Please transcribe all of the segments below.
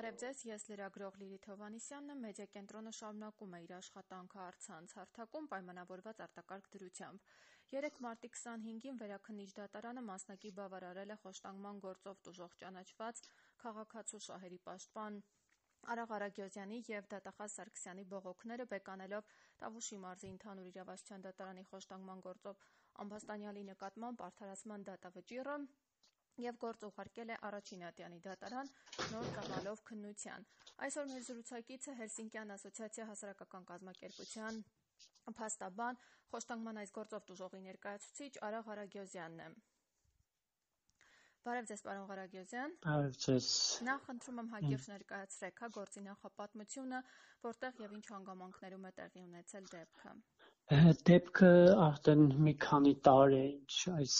Բարև ձեզ, ես լրագրող Լիլիթ Հովհաննիսյանն եմ։ Մեդիակենտրոնը շարունակում է իր աշխատանքը առցանց հարթակում պայմանավորված արտակարգ դրությամբ։ 3 մարտի 25-ին Վերաքննիչ դատարանը մասնակի բավարարել է խոշտանգման գործով տուժող ճանաչված քաղաքացու շահերի պաշտպան Արաղ Արագյոզյանի եւ Դատախազ Սարգսյանի բողոքները բեկանելով Տավուշի մարզի ընդհանուր իրավասության դատարանի խոշտանգման գործով ամբաստանյալի նկատմամբ արդարացման դատավճիռը եւ գործ ուղարկել է առաջին ատյանի դատարան նոր տվյալով քննության։ Այսօր մեր զրուցակիցը Հելսինկյան ասոցիացիա հասարակական կազմակերպության փաստաբան, խոշտանգման այս գործով տուժողի ներկայացուցիչ Արաղ Արագյոզյանն է։ Բարև ձեզ, պարոն Ղարագյոզյան։ Բարև ձեզ։ Նախ խնդրում եմ հակիրճ ներկայացրեք հա գործի նախապատմությունը, որտեղ եւ ինչ հանգամանքներում է տեղի ունեցել դեպքը։ Դեպքը արդեն մի քանի տարի է ինչ այս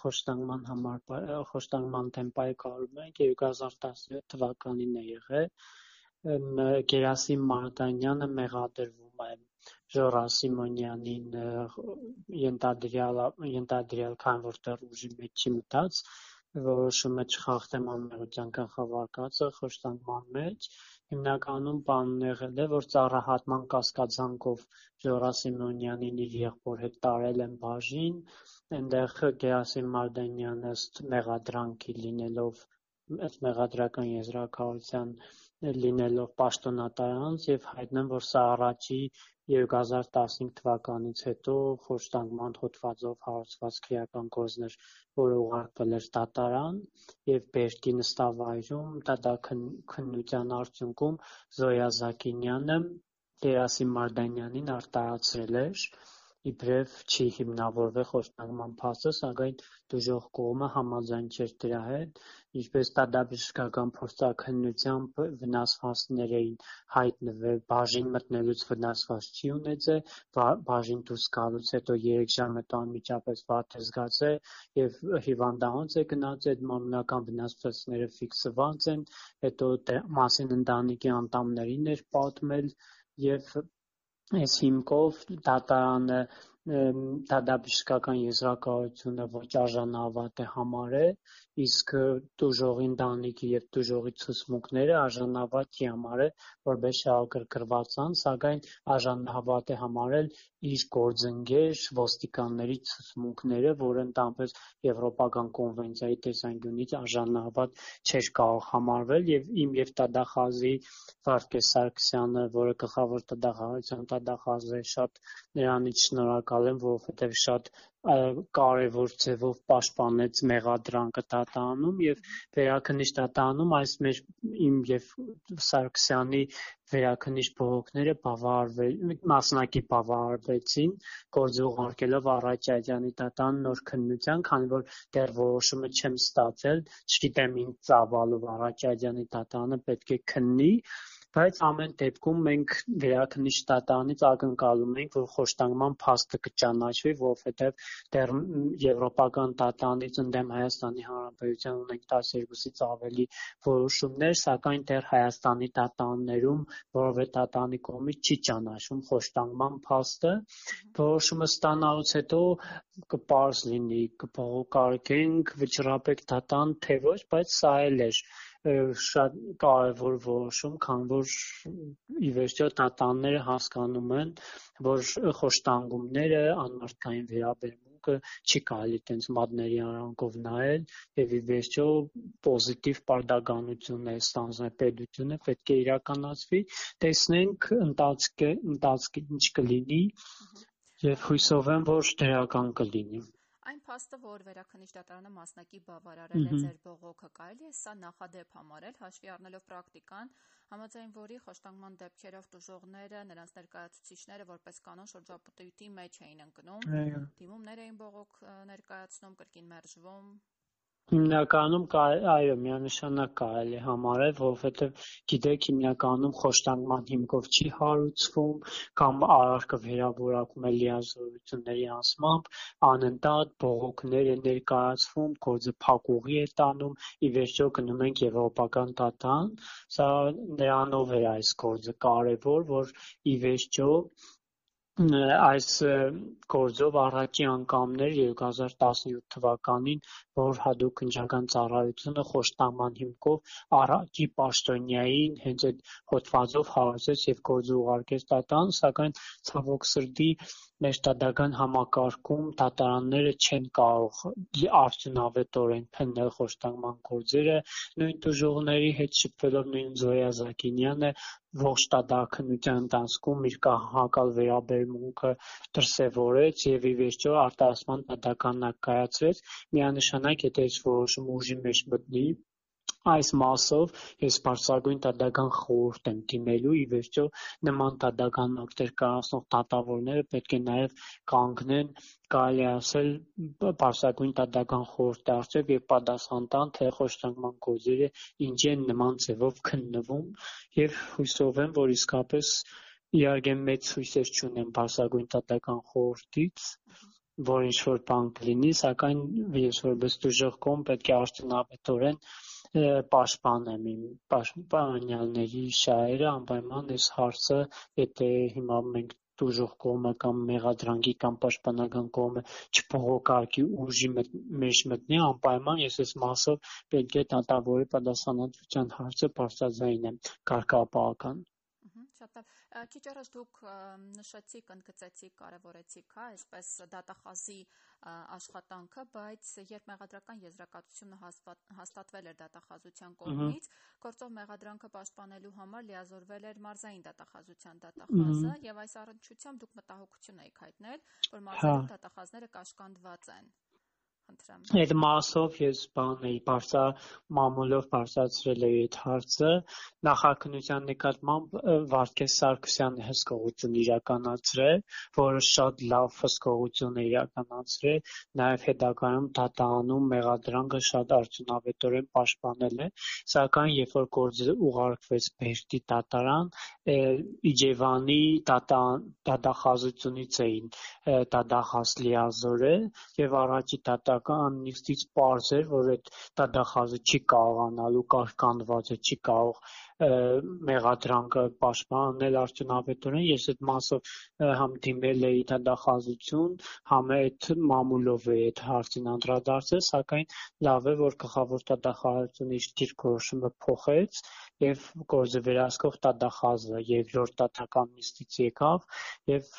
խոշտանգման համար խոշտանգման դեմ պայքարում ենք 2017 թվականին է եղել Գերասիմ Մարտանյանը մեղադրվում է Ժորա Սիմոնյանին ենթադրյալ ենթադրյալ քան որտեղ ուժի մեջ չի մտած որոշումը չխախտեմ անմեղության կանխավարկածը խոշտանգման մեջ հիմնականում բանն եղել է որ ծառահատման կասկածանքով Ժորա Սիմոնյանին իր եղբոր հետ տարել են բաժին այնտեղ Գերասիմ Մարտանյանը ըստ մեղադրանքի լինելով ըստ մեղադրական եզրակացության լինելով պաշտոնատար անձ եւ հայտնեմ որ սա առաջի 2015 թվականից հետո խոշտանգման հոդվածով հարուցված քրեական գործներ, որը ուղարկվել էր դատարան եւ Բերդի նստավայրում դատաքննության արդյունքում Զոյա Զակինյանը Գերասիմ Մարտանյանին արտահայտել էր իբրև չի հիմնավորվել խոշտանգման փաստը, սակայն դժող կողմը համաձայն չէր դրա հետ, ինչպես տադաբժշկական փորձաքննությամբ վնասվածքներ էին հայտնվել, բաժին մտնելուց վնասված չի ունեցել, բաժին դուրս գալուց հետո 3 ժամ հետո անմիջապես վատ է զգացել եւ հիվանդանոց է գնաց, այդ մարմնական վնասվածքները ֆիքսված են, հետո մասին ընտանիքի անտամներին էր պատմել եւ այս հիմքով դատարանը դատաբժշկական եզրակացությունը ոչ արժանավատ է համարել, իսկ տուժողի ընտանիքի եւ տուժողի ցուցմունքները արժանավատ չի համարել որպես շահագրգռված անձ, սակայն արժանավատ է համարել իր գործընկեր ոստիկանների ցուցմունքները, որը ընդհանրապես Եվրոպական կոնվենցիայի տեսանկյունից արժանավատ չէր կարող համարվել եւ իմ եւ Տադախազի Վարդգես Սարգսյանը, որը գլխավոր տվյալահարության տվյալահարը շատ նրանից շնորհակալ եմ, որովհետեւ շատ կարևոր ձևով պաշտպանեց մեղադրանքը դատարանում եւ վերաքննիչ դատարանում այս մեր իմ եւ Սարգսյանի վերաքննիչ բողոքները բավարարվել մասնակի բավարարվեցին գործը ուղարկելով Արաքյաջյանի դատարան նոր քննության, քանի որ դեռ որոշումը չեմ ստացել, չգիտեմ ինչ ծավալով Արաքյաջյանի դատարանը պետք է քննի, բայց ամեն դեպքում մենք վերաքննիչ դատարանից ակնկալում ենք, որ խոշտանգման փաստը կճանաչվի, որովհետև դեռ Եվրոպական դատարանից ընդդեմ Հայաստանի Հանրապետության ունենք 12-ից ավելի որոշումներ, սակայն դեռ Հայաստանի դատարաններում որևէ դատարանի կողմից չի ճանաչվում խոշտանգման փաստը։ Որոշումը ստանալուց հետո կպարզ լինի, կբողոքարկենք վճռապետ դատարան թե ոչ, բայց սա էլ էր շատ կարևոր որոշում, քանի որ ի վերջո դատարանները հասկանում են, որ խոշտանգումները, անմարդկային վերաբերմունքը չի կարելի տենց մատների արանքով նայել եւ ի վերջո պոզիտիվ պարտականություն է ստանձնել պետությունը, պետք է իրականացվի, տեսնենք ընթացքը, ընթացքը ինչ կլինի եւ հույսով եմ, որ դրական կլինի։ Այն փաստը, որ Վերաքննիչ դատարանը մասնակի բավարարել է ձեր բողոքը, կարելի է սա նախադեպ համարել, հաշվի առնելով պրակտիկան, համաձայն որի խոշտանգման դեպքերով տուժողները, նրանց ներկայացուցիչները որպես կանոն շրջապտույտի մեջ էին ընկնում, դիմումներ էին բողոք ներկայացնում, կրկին մերժվում, Հիմնականում այո, միանշանակ կարելի է համարել, որովհետև գիտեք, հիմնականում խոշտանգման հիմքով չի հարուցվում կամ արարքը վերավորակում է լիազորությունների անցմամբ, անընդհատ բողոքներ է ներկայացվում, գործը փակուղի է տանում, ի վերջո գնում ենք եվրոպական դատարան, սա նրանով է այս գործը կարևոր, որ ի վերջո այս գործով առաջի անգամներ 2017 թվականին, որ հadoop քննչական ծառայությունը խոշտանգման հիմքով առաջի պաշտոնյային հենց այդ հոդվածով հարցրեց եւ գործը ուղարկեց դատան, սակայն ցավոք սրտի մեր տադական համակարգում դատարանները չեն կարող արդյունավետորեն քննել խոշտանգման գործերը նույն դժողների հետ շփվելով նույն Զոյա Զակինյանը ողջ տադարքնության ընթացքում իր կահակալ վերաբերմունքը դրսևորեց եւ ի վերջո արտահասման տադականակ կայացրեց միանշանակ եթե այս որոշումը ուժի մեջ մտնի այս մասով ես բարձրագույն տադական խորհուրդ եմ դիմելու ի վերջո նման տադականներ կայացնող դատավորները պետք է նաև կանգնեն կարելի է ասել բարձրագույն տադական խորհրդի առջև եւ պատասխան տան թե խոշտանգման գործերը ինչ են նման ձևով քննվում եւ հույսով եմ որ իսկապես իհարկե մեծ հույսեր չունեմ բարձրագույն տադական խորհրդից որ ինչ որ բան կլինի, սակայն ես որպես դժոխք կողմ պետք է արդյունավետորեն պաշտպանեմ իմ պաշտպանյալների շահերը անպայման այս հարցը եթե հիմա մենք դժոխք կողմը կամ մեղադրանքի կամ պաշտպանական կողմը չփողոքարկի ուժի մեջ մտնի անպայման ես այս մասով պետք է դատավորի պատասխանատվության հարցը բարձրաձայնեմ կարգապահական Շատ լավ։ Քիչ առաջ դուք նշեցիք, ընդգծեցիք, կարևորեցիք, հա, այսպես դատախազի աշխատանքը, բայց երբ մեղադրական եզրակացությունը հաստատվել էր դատախազության կողմից, գործող մեղադրանքը պաշտպանելու համար լիազորվել էր մարզային դատախազության դատախազը եւ այս առնչությամբ դուք մտահոգություն եք հայտնել, որ մարզային հա։ դատախազները կաշկանդված են Այդ մասով ես բան էի բարձա մամուլով բարձրացրել էի այդ հարցը նախաքնության նկատմամբ Վարդգես Սարգսյանը հսկողություն իրականացրել, որը շատ լավ հսկողություն է իրականացրել, նաև հետագայում դատանում մեղադրանքը շատ արդյունավետորեն պաշտպանել է, սակայն երբ որ գործը ուղարկվեց Բերդի դատարան, Իջևանի դատախազությունից էին դատախազ լիազորել եւ առաջի դատա իրական նիստից պարզ էր, որ այդ դատախազը չի կարողանալու կարգանդված է, չի կարող մեղադրանքը պաշտպանել արդյունավետորեն ես այդ մասով համ դիմել էի դատախազություն, համ այդ մամուլով էի այդ հարցին անդրադարձել, սակայն լավ է, որ գլխավոր դատախազությունը իր դիրքորոշումը փոխեց եւ գործը վերահսկող դատախազը երկրորդ դատական նիստից եկավ եւ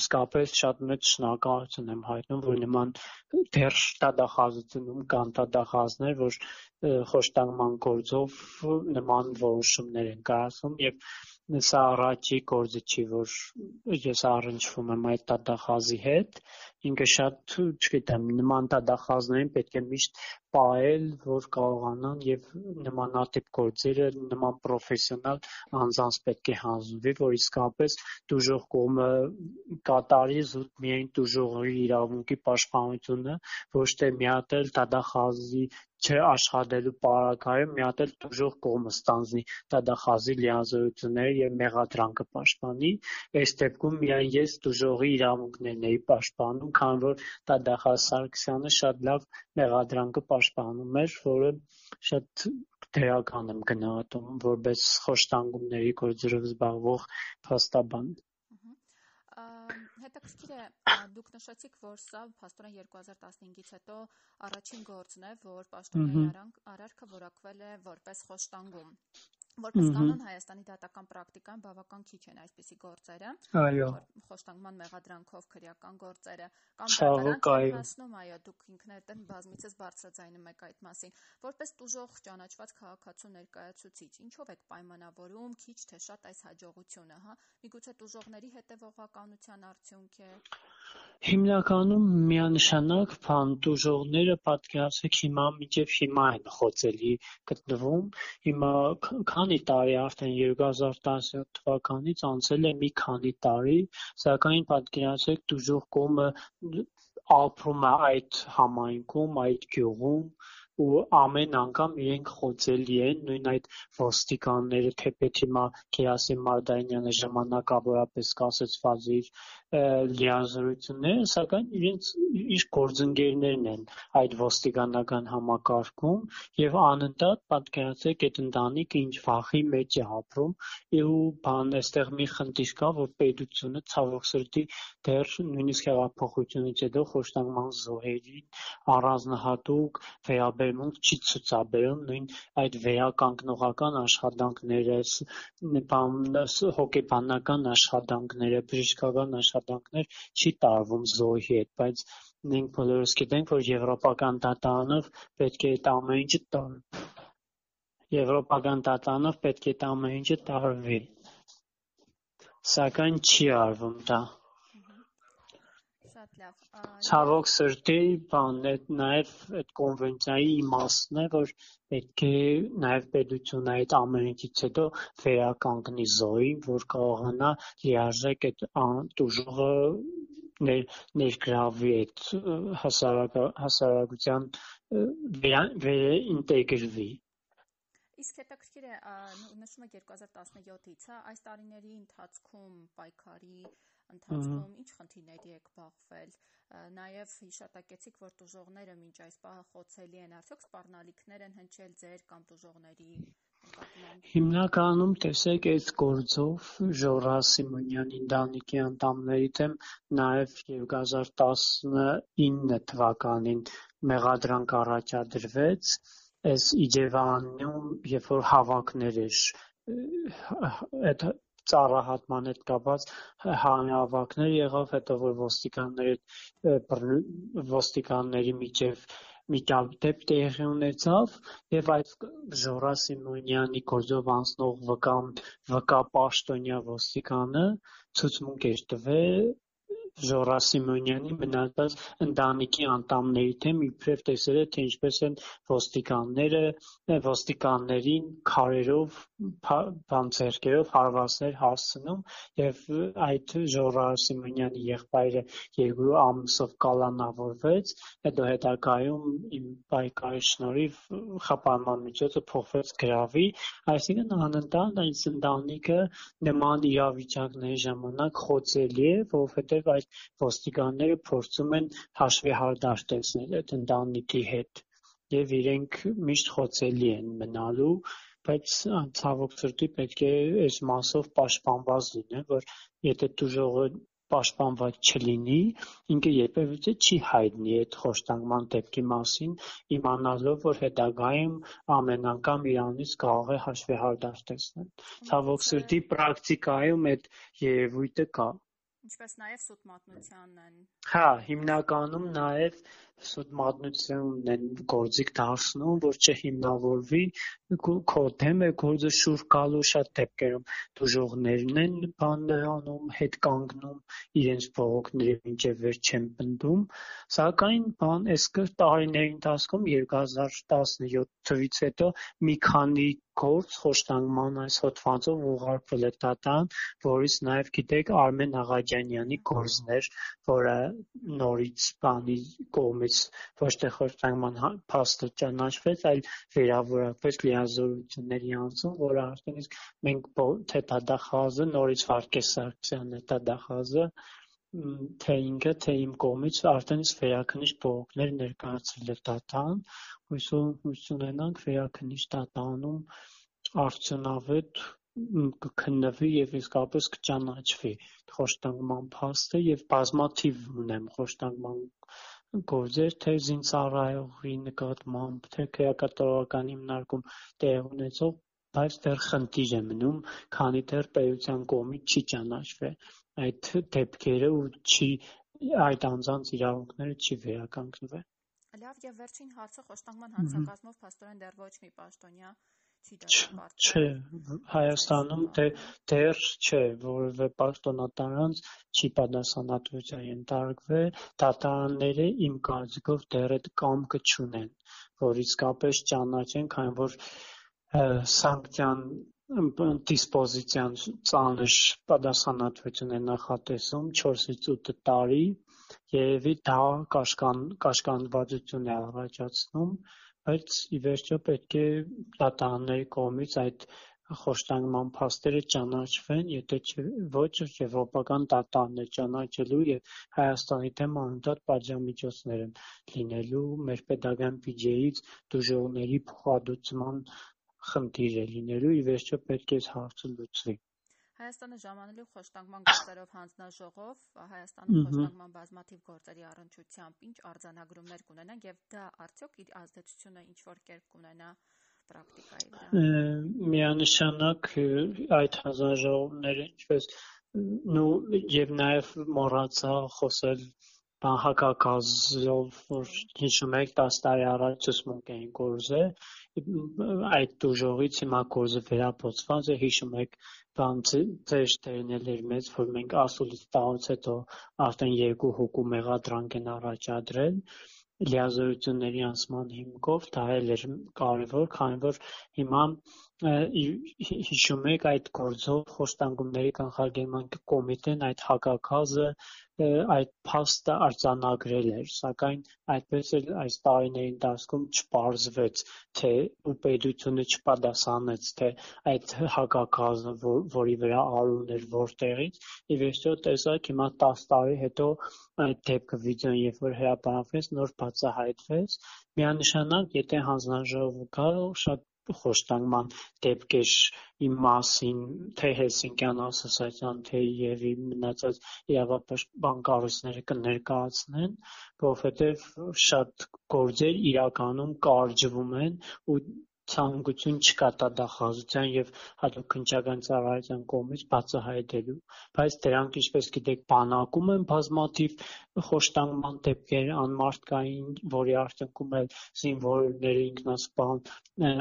իսկապես շատ մեծ շնորհակալություն եմ հայտնում, որ նման դեռ դատախազությունում կան դատախազներ, որ խոշտանգման գործով նման որոշումներ են կայացնում եւ սա առաջի գործը չի, որ ես առնչվում եմ այդ դատախազի հետ ինքը շատ, չգիտեմ, նման դատախազներին պետք է միշտ պահել, որ կարողանան եւ նմանատիպ գործերը նման պրոֆեսիոնալ անձանց պետք է հանձնվի, որ իսկապես դժող կողմը կատարի զուտ միայն դժողի իրավունքի պաշտպանությունը, ոչ թե մի հատ էլ դատախազի չաշխատելու պարագայում մի հատ էլ դժող կողմը ստանձնի դատախազի լիազորությունները եւ մեղադրանքը պաշտպանի այս դեպքում միայն ես դժողի իրավունքներն էի պաշտպանում քանի որ Տադախար Սարգսյանը շատ լավ մեղադրանքը պաշտպանում էր, որը շատ դրական եմ գնահատում որպես խոշտանգումների գործերով զբաղվող փաստաբան հետաքրքիր է դուք նշեցիք որ սա փաստորեն 2015-ից հետո առաջին գործն է որ պաշտոնային արարքը որակվել է որպես խոշտանգում Որպես կանոն Հայաստանի դատական պրակտիկան բավական քիչ են այսպիսի գործերը։ Այո։ Խոշտանգման մեղադրանքով քրեական գործերը կամ դատարան հասնում, այո, դուք ինքներդ են բազմիցս բարձրաձայնում եք այդ մասին։ Որպես տուժող ճանաչված քաղաքացու ներկայացուցիչ, ինչով եք պայմանավորում քիչ թե շատ այս հաջողությունը, հա։ Միգուցե տուժողների հետևողականության արդյունք է։ Հիմնականում միանշանակ բան տուժողները պատկերացրեք հիմա մինչև հիմա են խոցելի գտնվում։ Հիմա քանի տարի արդեն 2017 թվականից անցել է մի քանի տարի, սակայն պատկերացրեք տուժող կողմը ապրում է այդ համայնքում, այդ գյուղում, ու ամեն անգամ իրենք խոցելի են նույն այդ ոստիկանները թեպետ հիմա Գերասիմ Մարդանյանը ժամանակավորապես կասեցված իր լիազորությունները, սակայն իրենց իր գործընկերներն են այդ ոստիկանական համակարգում եւ անընդհատ պատկերացրեք այդ ընտանիքը ինչ վախի մեջ է ապրում ու բան այստեղ մի խնդիր կա որ պետությունը ցավոք սրտի դեռ նույնիսկ հեղափոխությունից հետո խոշտանգման զոհերի առանձնահատուկ վերաբերմունք չի ցուցաբերում նույն այդ վերականգնողական աշխատանքները բան հոգեբանական աշխատանքները բժշկական աշխատանքներ չի տարվում զոհի հետ, բայց մենք բոլորս գիտենք, որ եվրոպական դատարանով պետք է այդ ամեն ինչը տար եվրոպական դատարանով պետք է այդ ամեն ինչը տարվի։ Սակայն չի արվում դա։ լավ։ Ցավոք սրտի, բան է նաև այդ կոնվենցիայի իմաստն է, որ պետք է նաև պետությունը այդ ամեն ինչից հետո վերականգնի զոհին, որ կարողանա լիարժեք այդ տուժողը ներգրավի այդ հասարակության վերաինտեգրվի։ Իսկ հետաքրքիր է նշում եք 2017-ից, հա, այս տարիների ընթացքում պայքարի ընթացքում ինչ խնդիրների եք բախվել։ Նաև հիշատակեցիք, որ տուժողները մինչ այս պահը խոցելի են, արդյոք սպառնալիքներ են հնչել ձեր կամ տուժողների Հիմնականում տեսեք այս գործով Ժորա Սիմոնյանի ընտանիքի անդամների դեմ նաև 2019 թվականին մեղադրանք առաջադրվեց այս Իջևանում, երբ որ հավաքներ էր այդ ծառահատման հետ կապված հանրահավաքներ եղավ, հետո որ ոստիկանների ոստիկանների միջև միջադեպ տեղի ունեցավ եւ այդ Ժորա Սիմոնյանի գործով անցնող վկա վկա պաշտոնյա ոստիկանը ցուցմունք էր տվել Ժորա Սիմոնյանի մնացած ընտանիքի անդամների թեմ իբրև տեսել է թե ինչպես են ոստիկանները ոստիկաններին քարերով բան ձեռքերով հարվածներ հասցնում եւ այդ Ժորա Սիմոնյանի եղբայրը երկու ամսով կալանավորվեց հետո հետագայում իմ պայքարի շնորհիվ խափանման միջոցը փոխվեց գրավի այսինքն անընդհատ այս ընտանիքը նման իրավիճակների ժամանակ խոցելի է որովհետեւ այդ ոստիկանները փորձում են հաշվի հարդար տեսնել այդ ընտանիքի հետ եւ իրենք միշտ խոցելի են մնալու բայց ցավոք սրտի պետք է այս մասով պաշտպանված լինեն, որ եթե տուժողը պաշտպանված չլինի, ինքը երբևիցե չի հայտնի այդ խոշտանգման դեպքի մասին, իմանալով, որ հետագայում ամեն անգամ իրանից կարող է հաշվեհարդար տեսնել։ Ցավոք սրտի պրակտիկայում այդ երևույթը կա ինչպես նաև սուտ մատնությանն են։ Հա, հիմնականում նաև սուտ մատնությունն են գործիք դարձնում, որ չհիմնավորվի քո դեմ է գործը շուր գալու շատ դեպքերում դժողներն են բաներ անում, հետ կանգնում, իրենց բողոքների մինչև վերջ չեն պնդում, սակայն բան այս տարիների ընթացքում 2017 թվից հետո մի քանի գործ խոշտանգման այս հոդվածով ուղարկվել է դատան, որից նաև գիտեք Արմեն Աղաջանյանի գործներ, որը նորից բանի կողմից ոչ թե խոշտանգման հա, փաստը ճանաչվեց, այլ վերավորակվեց լիազորությունների անցում, որը արդեն իսկ մենք թե դատախազը նորից Վարդգես Սարգսյանն է դատախազը թե ինքը, թե իմ կողմից արդեն իսկ վերաքննիչ բողոքներ ներկայացրել է դատան, հույս ունենանք վերաքննիչ դատանում արդյունավետ կքննվի եւ իսկապես կճանաչվի խոշտանգման փաստը եւ բազմաթիվ ունեմ խոշտանգման գործեր թե զինծառայողի նկատմամբ թե քրեակատարողական հիմնարկում տեղ ունեցող բայց դեռ խնդիր է մնում, քանի դեռ պետության կողմից չի ճանաչվել այդ դեպքերը ու չի այդ անձանց իրավունքները չի վերականգնվել։ Լավ, եւ վերջին հարցը խոշտանգման հանցակազմով փաստորեն դեռ ոչ մի պաշտոնյա Չէ, Հայաստանում դե դեռ չէ, որևէ պաշտոնատարանց չի պատասխանատվության ենթարկվել, դատարանները իմ կարծիքով դեռ այդ կամքը չունեն, որ իսկապես ճանաչեն, քանի որ սանկցիան դիսպոզիցիան ծանր պատասխանատվություն է նախատեսում 4-ից 8 տարի, երևի դա կաշկան կաշկանդվածություն է առաջացնում բայց ի վերջո պետք է դատարանների կողմից այդ խոշտանգման փաստերը ճանաչվեն, եթե ոչ եվրոպական դատարաններ ճանաչելու եւ Հայաստանի դեմ անընդհատ պատժամիջոցներ են լինելու մեր pedagogan PJ-ից դժողների փոխհատուցման խնդիր է լինելու, ի վերջո պետք է հարցը լուծվի։ Հայաստանը ժամանելու խոշտանգման գործերով հանձնաժողով, Հայաստանում խոշտանգման բազմաթիվ գործերի առնչությամբ ինչ արձանագրումներ կունենան եւ դա արդյոք իր ազդեցությունը ինչ որ կերպ կունենա պրակտիկայի վրա։ Միանշանակ այդ հանձնաժողովները ինչպես նու եւ նաեւ մոռացա խոսել հակակազով, որ հիշում եք 10 տարի առաջ ցուսմունք էին կորզել, այդ դուժողից հիմա կորզը վերապոցված է, հիշում եք բան ձեր տերն էլ էր մեծ, որ մենք ասուլից տաղուց հետո արդեն երկու հոգու մեղադրանք են առաջադրել, լիազորությունների անցման հիմքով, դա էլ էր կարևոր, քանի որ հիմա հիշում եք այդ գործով խոշտանգումների կանխարգելման կոմիտեն այդ հակակազը այդ փաստը արձանագրել էր, սակայն այդպես էլ այս տարիների ընթացքում չպարզվեց, թե ու պետությունը չպատասխանեց, թե այդ հակակազը, որ, որի վրա արուն էր որտեղից, ի վերջո տեսակ հիմա 10 տարի հետո այդ դեպքը վիդեոն երբ որ հրապարակվեց, նոր բացահայտվեց, միանշանակ եթե հանձնաժողովը գա, շատ խոշտանգման դեպքեր իմ մասին, թե Հելսինկյան ասոցիացիան, թե եւ իմ մնացած իրավապաշտպան կառույցները կներկայացնեն, որովհետեւ շատ գործեր իրականում կարճվում են ու ցանկություն չկա տվյալահաշվության եւ հատուկ քննչական ծառայության կողմից բացահայտելու, բայց դրանք ինչպես գիտեք բանակում են բազմաթիվ խոշտանգման դեպքեր անմարդկային, որի արդյունքում էլ զինվորները ինքնասպան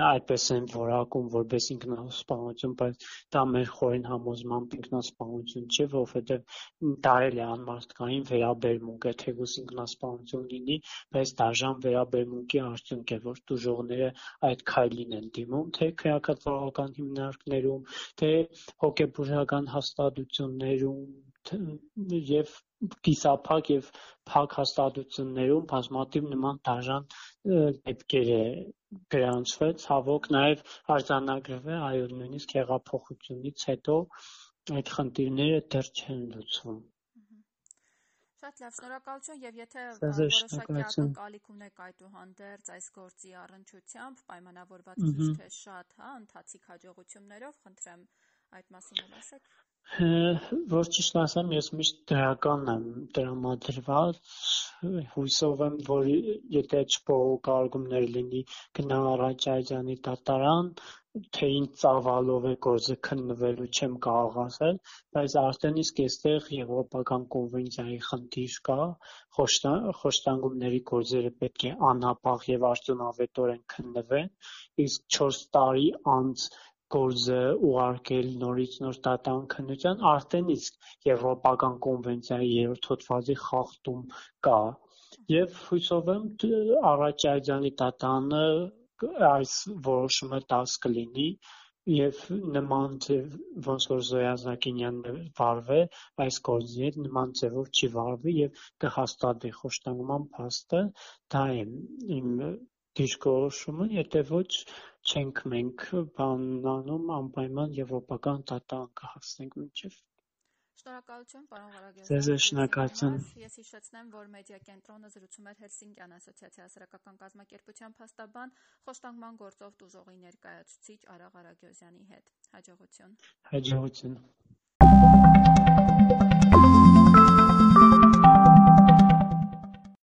այդպես են որակում որպես ինքնասպանություն, բայց դա մեր խորին համոզմամբ ինքնասպանություն չէ, որովհետեւ դա էլ է անմարդկային վերաբերմունք է, թեկուզ ինքնասպանություն լինի, բայց դաժան վերաբերմունքի արդյունք է, որ դժողները այդ քայլ բաժին են դիմում թե քրեակատարողական հիմնարկներում, թե հոգեբուժական հաստատություններում եւ կիսափակ եւ փակ հաստատություններում բազմաթիվ նման դաժան դեպքեր է գրանցվել, ցավոք նաեւ արձանագրվել այո նույնիսկ հեղափոխությունից հետո այդ խնդիրները դեռ չեն լուծվում։ Շատ լավ, շնորհակալություն եւ եթե որոշակի ակնկալիք ունեք այդուհանդերձ այս գործի առնչությամբ պայմանավորված քիչ թե շատ, հա, ընթացիկ հաջողություններով, խնդրեմ այդ մասին ասեք։ Որ ճիշտ ասեմ, ես միշտ դրական եմ տրամադրված, հույսով եմ, որ եթե չփոխկարգումներ լինի, գնա առաջ Այջանի դատարան, թե ինձ ծավալով է գործը քննվելու չեմ կարող ասել, բայց արդեն իսկ այստեղ Եվրոպական կոնվենցիայի խնդիր կա, խոշտանգումների գործերը պետք է անհապաղ եւ արդյունավետորեն քննվեն, իսկ 4 տարի անց գործը ուղարկել նորից նոր դատարան քննության արդեն իսկ Եվրոպական կոնվենցիայի երրորդ հոդվածի խախտում կա եւ հույսով եմ առաջ դատարանը այս որոշումը տաս կլինի եւ նման ձև ոնց որ Զոյա Զակինյանն վարվել այս գործի հետ նման ձևով չի վարվի եւ կհաստատվի խոշտանգման փաստը դա է իմ դիրքորոշումը եթե ոչ չենք մենք բանանում անպայման եվրոպական դատարան կհասնենք մինչեւ Շնորհակալություն, պարոն Ղարագերյան։ Ձեզ շնորհակալություն։ Ես հիշեցնեմ, որ մեդիա կենտրոնը զրուցում էր Հելսինկյան ասոցիացիա հասարակական կազմակերպության փաստաբան խոշտանգման գործով տուժողի ներկայացուցիչ Արա Ղարագյոզյանի հետ։ Հաջողություն։ Հաջողություն։